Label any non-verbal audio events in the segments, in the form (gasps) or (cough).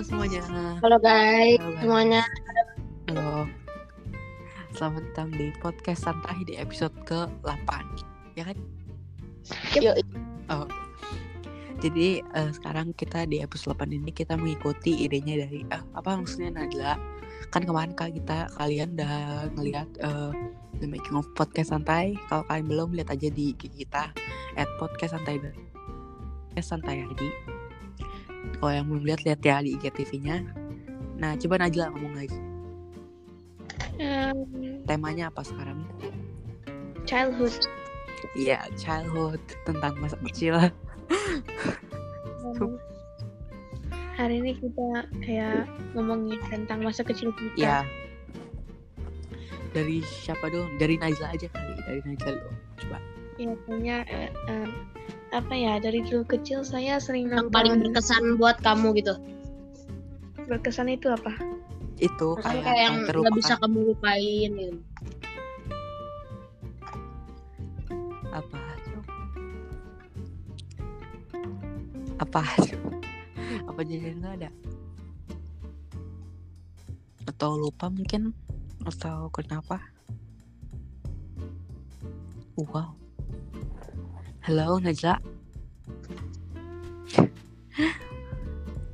Halo semuanya. Halo guys, Halo, guys. semuanya. Halo. Selamat datang di podcast santai di episode ke-8. Ya kan? Yuk, Jadi eh, sekarang kita di episode 8 ini kita mengikuti idenya dari eh, apa maksudnya Najla. Kan kemarin kak kita kalian udah ngeliat eh, the making of podcast santai. Kalau kalian belum lihat aja di IG kita at podcast santai podcast santai ID. Kalau yang belum lihat lihat ya di IG TV-nya. Nah, coba Najla ngomong lagi. um, Temanya apa sekarang? childhood. Iya, childhood tentang masa kecil. Um, hari ini kita kayak ngomongin tentang masa kecil kita. Ya. Dari siapa dong? Dari Najla aja kali. Dari Najla dulu. Coba. Ya, punya eh, em, apa ya dari dulu kecil saya sering yang nonton paling berkesan buat kamu gitu berkesan itu apa? Itu kayak, kayak yang nggak bisa kamu lupain gitu apa? Apa? apa jadi nggak ada? Atau lupa mungkin? Atau kenapa? Wow. Halo Najla.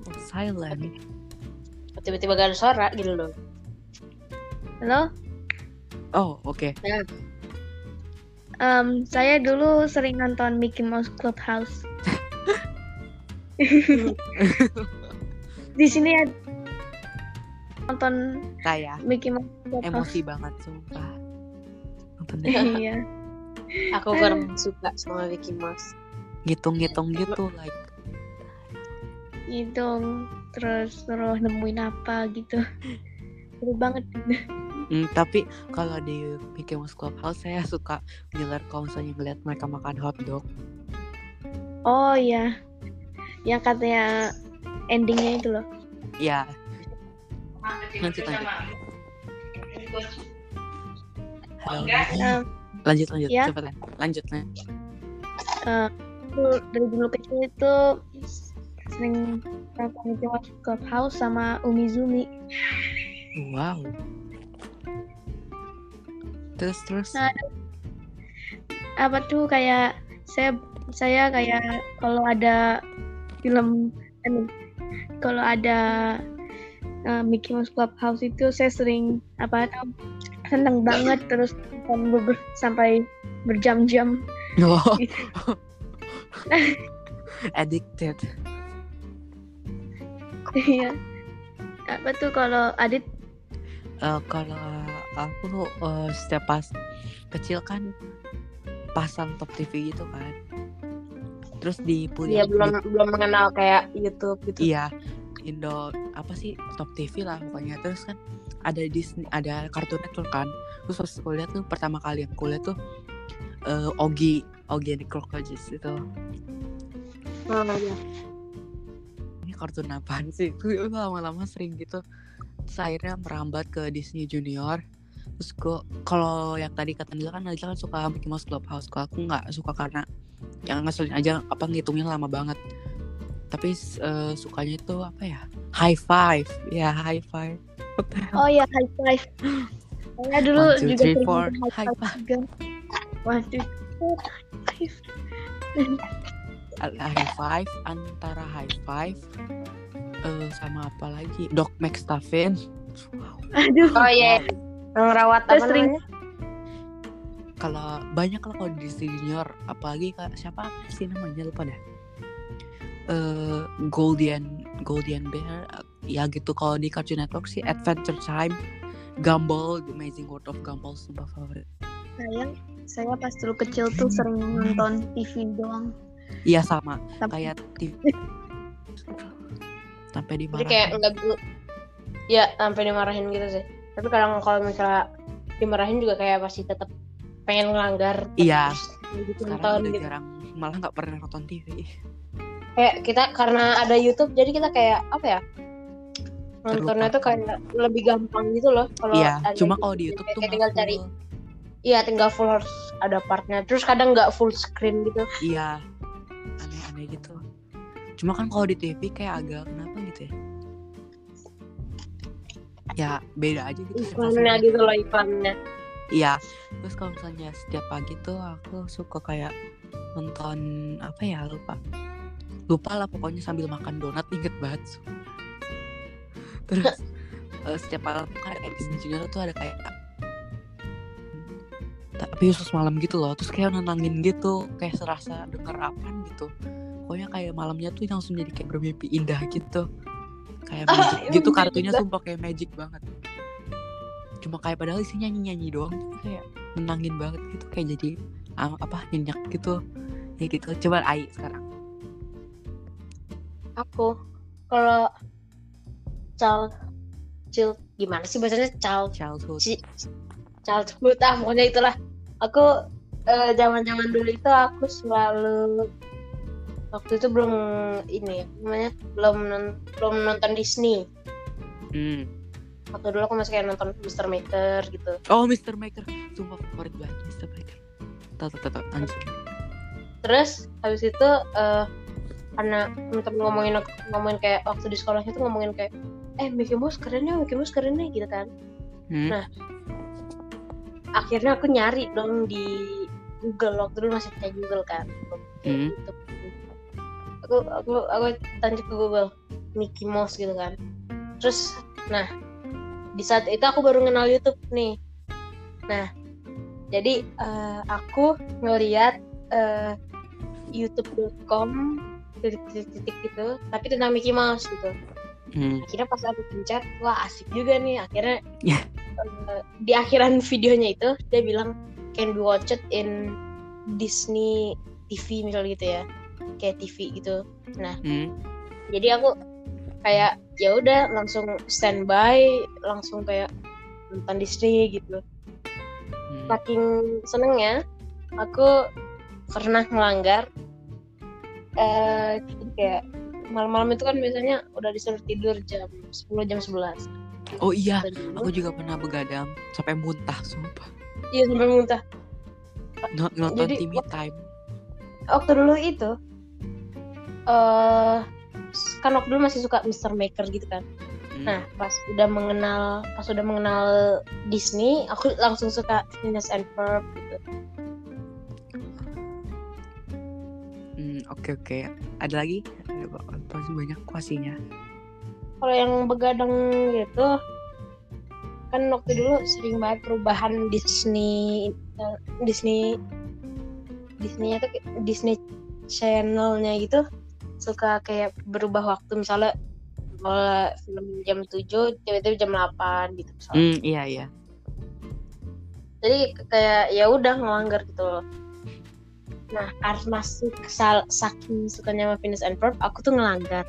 Oh, (laughs) silent. tiba-tiba gak ada suara gitu loh Halo, Oh, oke. Em, saya dulu sering nonton Mickey Mouse Clubhouse. (laughs) (laughs) Di sini ada nonton Saya Mickey Mouse Clubhouse. emosi banget sumpah. Nonton deh. iya. Aku kurang suka sama Vicky Mouse ngitung-ngitung gitu like Hidung terus terus nemuin apa gitu. Seru banget. Hmm, tapi kalau di Mickey Mouse Clubhouse saya suka ngiler kalau misalnya ngeliat mereka makan hotdog. Oh iya. Yang katanya endingnya itu loh. Ya, lanjut lanjut. Halo. Em, Lanjut lanjut Ya. cepetan. Lanjut lanjut. dulu- dari dulu kecil itu sering nonton Mouse Clubhouse sama Umizumi. Wow. Terus terus. Nah, apa tuh kayak saya saya kayak kalau ada film anu, kalau ada uh, Mickey Mouse Clubhouse itu saya sering apa tuh seneng banget terus nonton sampai berjam-jam Oh. (laughs) Addicted. Iya. apa tuh kalau Adit Eh, kalau aku eh, setiap pas kecil kan pasang top TV gitu kan. Terus di dia di- belum belum mengenal kayak YouTube gitu Iya, Indo apa sih top TV lah pokoknya. Terus kan ada Disney, ada Cartoon Network kan. Terus pas aku lihat tuh pertama kali yang aku lihat tuh eh, Ogi, Ogi and the Crocodiles itu. Oh, iya. Ini kartun apaan sih? Tuh lama-lama sering gitu. Terus akhirnya merambat ke Disney Junior. Terus gue kalau yang tadi kata Nila kan Najla kan suka Mickey Mouse Clubhouse. Kalau aku nggak suka karena yang ngeselin aja apa ngitungnya lama banget. Tapi eh, sukanya itu apa ya? High five, ya high five. Hell? oh ya high five. Saya dulu One, two, juga three, four, high five. juga. One two four, five. High five antara high five eh, sama apa lagi? Doc McStuffin aduh. Oh iya yang rawat Terus apa sering- kalau banyak lah kalau di Disney Junior apalagi kak siapa sih namanya? Lupa dah eh Goldian Goldian Bear ya gitu kalau di Cartoon Network sih Adventure Time Gumball The Amazing World of Gumball sumpah favorit. Saya saya pas dulu kecil tuh sering nonton TV doang. Iya sama. Tapi- kayak TV sampai di jadi kayak enggak ya sampai dimarahin gitu sih. Tapi kadang kalau misalnya dimarahin juga kayak pasti tetap pengen ngelanggar Iya. gitu sekarang nonton udah gitu. jarang malah nggak pernah nonton TV kayak kita karena ada YouTube jadi kita kayak apa ya nontonnya tuh kayak lebih gampang gitu loh kalau iya cuma kalau di YouTube Kayak tuh tinggal cari iya tinggal full harus ada partnya. Terus kadang nggak full screen gitu. Iya aneh-aneh gitu. Cuma kan kalau di TV kayak agak kenapa gitu ya? Ya beda aja gitu iklannya gitu loh iklannya. Iya. Terus kalau misalnya setiap pagi tuh aku suka kayak nonton apa ya lupa. Lupa lah pokoknya sambil makan donat inget banget. Terus (laughs) eh, setiap malam tuh kan ada Disney Junior tuh ada kayak tapi khusus malam gitu loh terus kayak nenangin gitu kayak serasa denger apa gitu. Pokoknya kayak malamnya tuh langsung jadi kayak bermimpi indah gitu. Kayak Ah, magic gitu kartunya banget. sumpah kayak magic banget. Cuma kayak padahal isinya nyanyi nyanyi doang tapi kayak menangin banget gitu kayak jadi ah, apa nyenyak gitu. Ya gitu coba Ai sekarang. Aku kalau child child gimana sih bahasanya child childhood Ci- childhood ah pokoknya itulah aku zaman zaman dulu itu aku selalu waktu itu belum ini ya, namanya belum belum nonton Disney hmm. waktu dulu aku masih kayak nonton Mr. Maker gitu oh Mr. Maker sumpah favorit banget Mr. Maker tahu tahu anjing terus habis itu eh karena temen-temen ngomongin ngomongin kayak waktu di sekolah itu ngomongin kayak eh Mickey Mouse keren ya Mickey Mouse keren ya gitu kan hmm. Nah. akhirnya aku nyari dong di Google waktu dulu masih pakai Google kan Hmm. Aku aku aku tanya ke Google Mickey Mouse gitu kan terus nah di saat itu aku baru kenal YouTube nih nah jadi eh, aku ngeliat eh, youtube.com titik-titik gitu tapi tentang Mickey Mouse gitu Hmm. akhirnya pas aku pencet wah asik juga nih akhirnya Ya. eh, di akhiran videonya itu dia bilang can be watched in Disney TV misalnya gitu ya kayak TV gitu Hmm. jadi aku kayak ya udah langsung standby langsung kayak nonton Disney gitu Hmm. saking senengnya aku pernah melanggar eh jadi kayak malam-malam itu kan biasanya udah disuruh tidur jam 10 jam 11 oh iya dulu- aku juga pernah begadang sampai muntah sumpah. Iya sampai muntah. N- nonton Jadi, Timmy Time. Waktu dulu itu eh kan waktu dulu masih suka Mr. Maker gitu kan. Hmm. nah pas udah mengenal pas udah mengenal Disney aku langsung suka Phineas and Ferb gitu oke oke. Ada lagi? Pasti banyak kuasinya. kalau yang begadang gitu kan waktu dulu sering banget perubahan Disney eh, Disney Disney tuh Disney channelnya gitu suka kayak berubah waktu misalnya kalau film jam 7 tiba-tiba jam 8 gitu misalnya. Hmm, iya iya. jadi kayak ya udah ngelanggar gitu loh nah karena saking sukanya sama Phineas and Ferb aku tuh ngelanggar.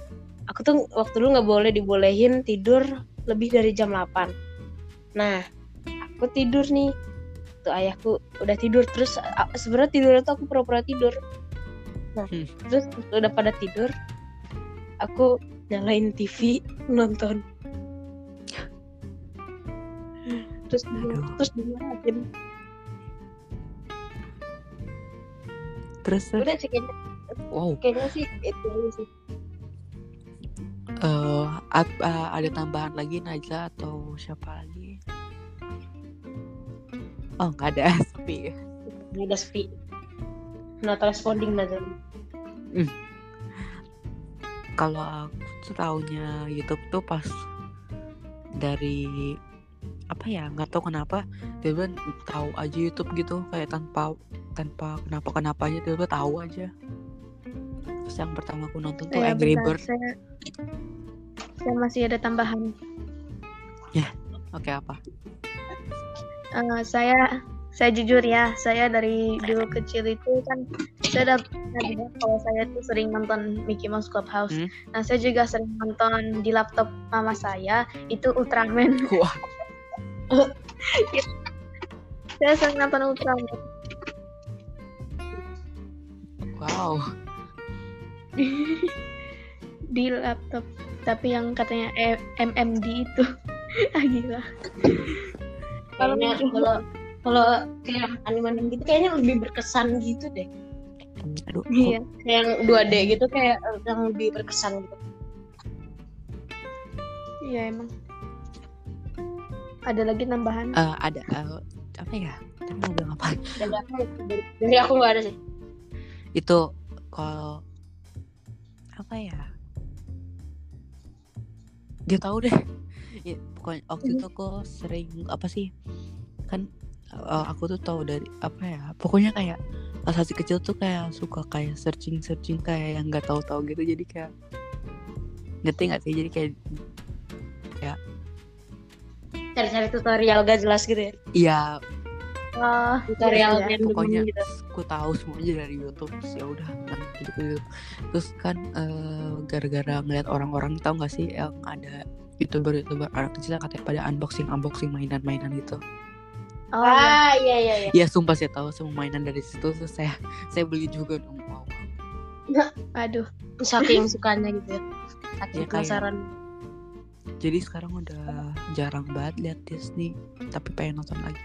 Aku tuh waktu dulu nggak boleh dibolehin tidur lebih dari jam 8 nah aku tidur nih. Tuh ayahku udah tidur. Terus sebenarnya tidur itu aku pura-pura tidur. Nah Hmm. terus udah pada tidur aku nyalain TV nonton. (gasps) Terus Aduh. terus dimarahin Terus udah sih kayaknya wow. kayaknya sih itu sih eh apa ada tambahan lagi Najla atau siapa lagi? Oh nggak ada (laughs) sepi. nggak ada sepi not responding Nazar Kalau aku tuh taunya YouTube tuh pas dari apa ya nggak tahu kenapa dia tahu aja YouTube gitu kayak tanpa tanpa kenapa kenapanya dia tahu aja terus yang pertama aku nonton tuh Eh, Angry bentar, Bird saya saya masih ada tambahan. oke apa Eh, saya saya jujur ya, saya dari dulu kecil itu kan saya udah pernah kalau saya tuh sering nonton Mickey Mouse Clubhouse. Hmm. Nah, saya juga sering nonton di laptop mama saya itu Ultraman. wah (laughs) saya sering nonton Ultraman. Wow. (laughs) Di laptop tapi yang katanya E- MMD itu. (laughs) Ah gila. Kalau kalau kalau kayak anime gitu kayaknya lebih berkesan gitu deh. Aduh. Iya. Kayak yang 2D gitu kayak yang lebih berkesan gitu. Iya emang. Ada lagi tambahan? Eh, ada eh, apa ya? Bilang apa? Dari aku dari, dari aku nggak ada sih itu kalau apa ya? Dia tahu deh. (laughs) Ya, pokoknya waktu itu aku sering apa sih kan eh, aku tuh tahu dari apa ya pokoknya kayak pas masih kecil tuh kayak suka kayak searching searching kayak yang nggak tahu-tahu gitu. Jadi kayak ngerti nggak sih? Jadi kayak cari-cari tutorial gak jelas gitu ya? Iya oh, tutorial iya, iya. pokoknya gitu. aku tahu semuanya dari YouTube terus ya udah kan gitu gitu. Terus kan eh, gara-gara ngeliat orang-orang tahu nggak sih yang ada youtuber youtuber anak kecil katanya pada unboxing unboxing mainan-mainan gitu. Oh iya. ah iya iya. Iya ya sumpah saya tahu semua mainan dari situ terus saya saya beli juga dong wow. (laughs) Aduh. Saking sukanya gitu ya? Saking Ya, penasaran. Jadi sekarang udah jarang banget lihat Disney tapi pengen nonton lagi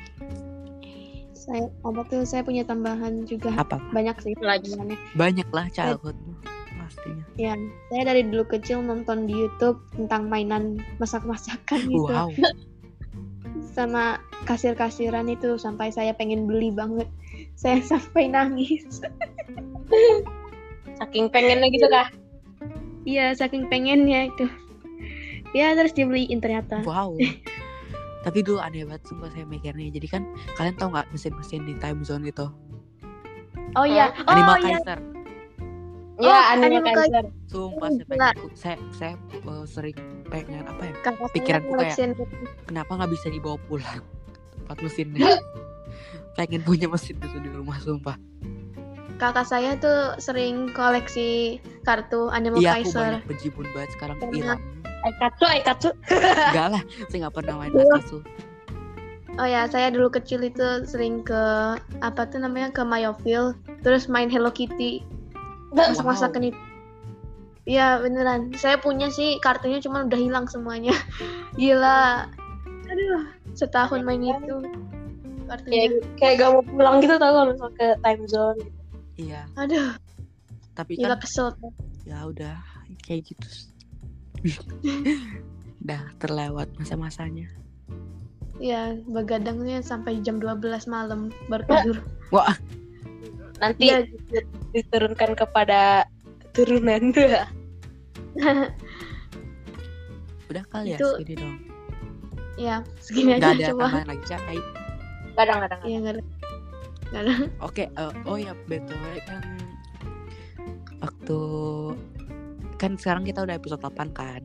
saya apa tuh saya punya tambahan juga apa? banyak sih Lagi. tambahannya. banyak lah childhood pastinya. Ya saya dari dulu kecil nonton di YouTube tentang mainan masak-masakan gitu. Wow. (laughs) Sama kasir-kasiran itu sampai saya pengen beli banget. Saya (laughs) sampai nangis. (laughs) Saking pengennya gitu kah? Iya saking pengennya itu. Ya terus dibeliin ternyata. Wow tapi dulu aneh banget sumpah saya mikirnya. Jadi kan kalian tahu nggak mesin-mesin di time zone itu? Oh iya. Oh Animal iya. Kaiser. Ya Oh, anime Animal Kaiser. Sumpah Oh, saya pengen saya saya uh, sering pengen apa ya kakak saya Pikiranku kayak- kenapa nggak bisa dibawa pulang tempat mesinnya? Pengen punya mesin itu di rumah sumpah. Kakak saya tuh sering koleksi kartu Animal iya aku Kaiser. banyak bejibun banget sekarang hilang Aikatsu Aikatsu. Enggak lah saya nggak pernah main Akatsu Oh ya, saya dulu kecil itu sering ke apa tuh namanya ke Mayoville, terus main Hello Kitty, masak-masakan itu. Iya beneran, saya punya sih kartunya cuma udah hilang semuanya. (laughs) Gila, aduh, setahun main itu kartunya. kayak kayak gak mau pulang gitu tau kalau misal ke time zone. Iya. Aduh, tapi gila kan kesel. ya udah kayak gitu (laughs) udah terlewat masa-masanya Ya, begadangnya sampai jam 12 malam baru tidur. wah nanti Iya. diturunkan kepada turunan (laughs) udah kali ya Itu- segini dong ya, segini nggak aja ada cuma. tambahan lagi cai kadang-kadang Iya nggak ada. Nggak ada. Oke, eh, oh ya btw kan waktu kan sekarang kita udah episode 8 kan?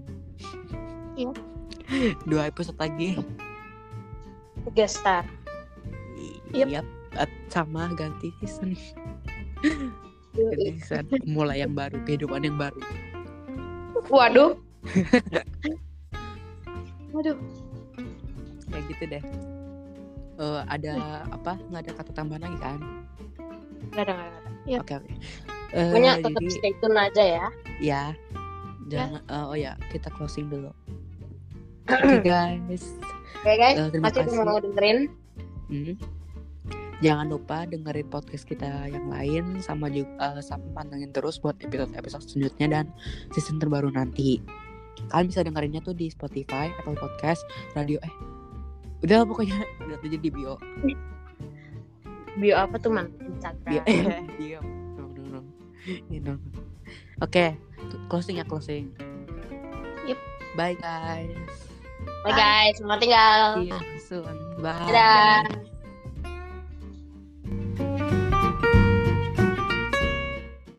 Iya. Dua episode lagi. guest star Yep. Eh, sama ganti season. Ganti season. Mulai yang baru, kehidupan yang baru. waduh (laughs) Waduh, Kayak gitu deh. Eh, ada apa? Nggak ada kata tambahan lagi kan? nggak ada nggak ada Iya. Oke oke. Eh, pokoknya tetap jadi stay tune aja ya ya jangan eh, oh ya kita closing dulu. (clears throat) Oke guys. oke guys Eh, terima masih kasih. mau dengerin Hmm. Jangan lupa dengerin podcast kita yang lain sama juga sama pantengin terus buat episode-episode selanjutnya dan season terbaru nanti. Kalian bisa dengerinnya tuh di Spotify atau podcast radio eh udah pokoknya (laughs) udah aja di bio bio apa tuh man bio Instagram eh (laughs) bio no, oke tu- closing ya closing Yep. bye guys Bye guys, selamat tinggal. see you soon bye Dadah.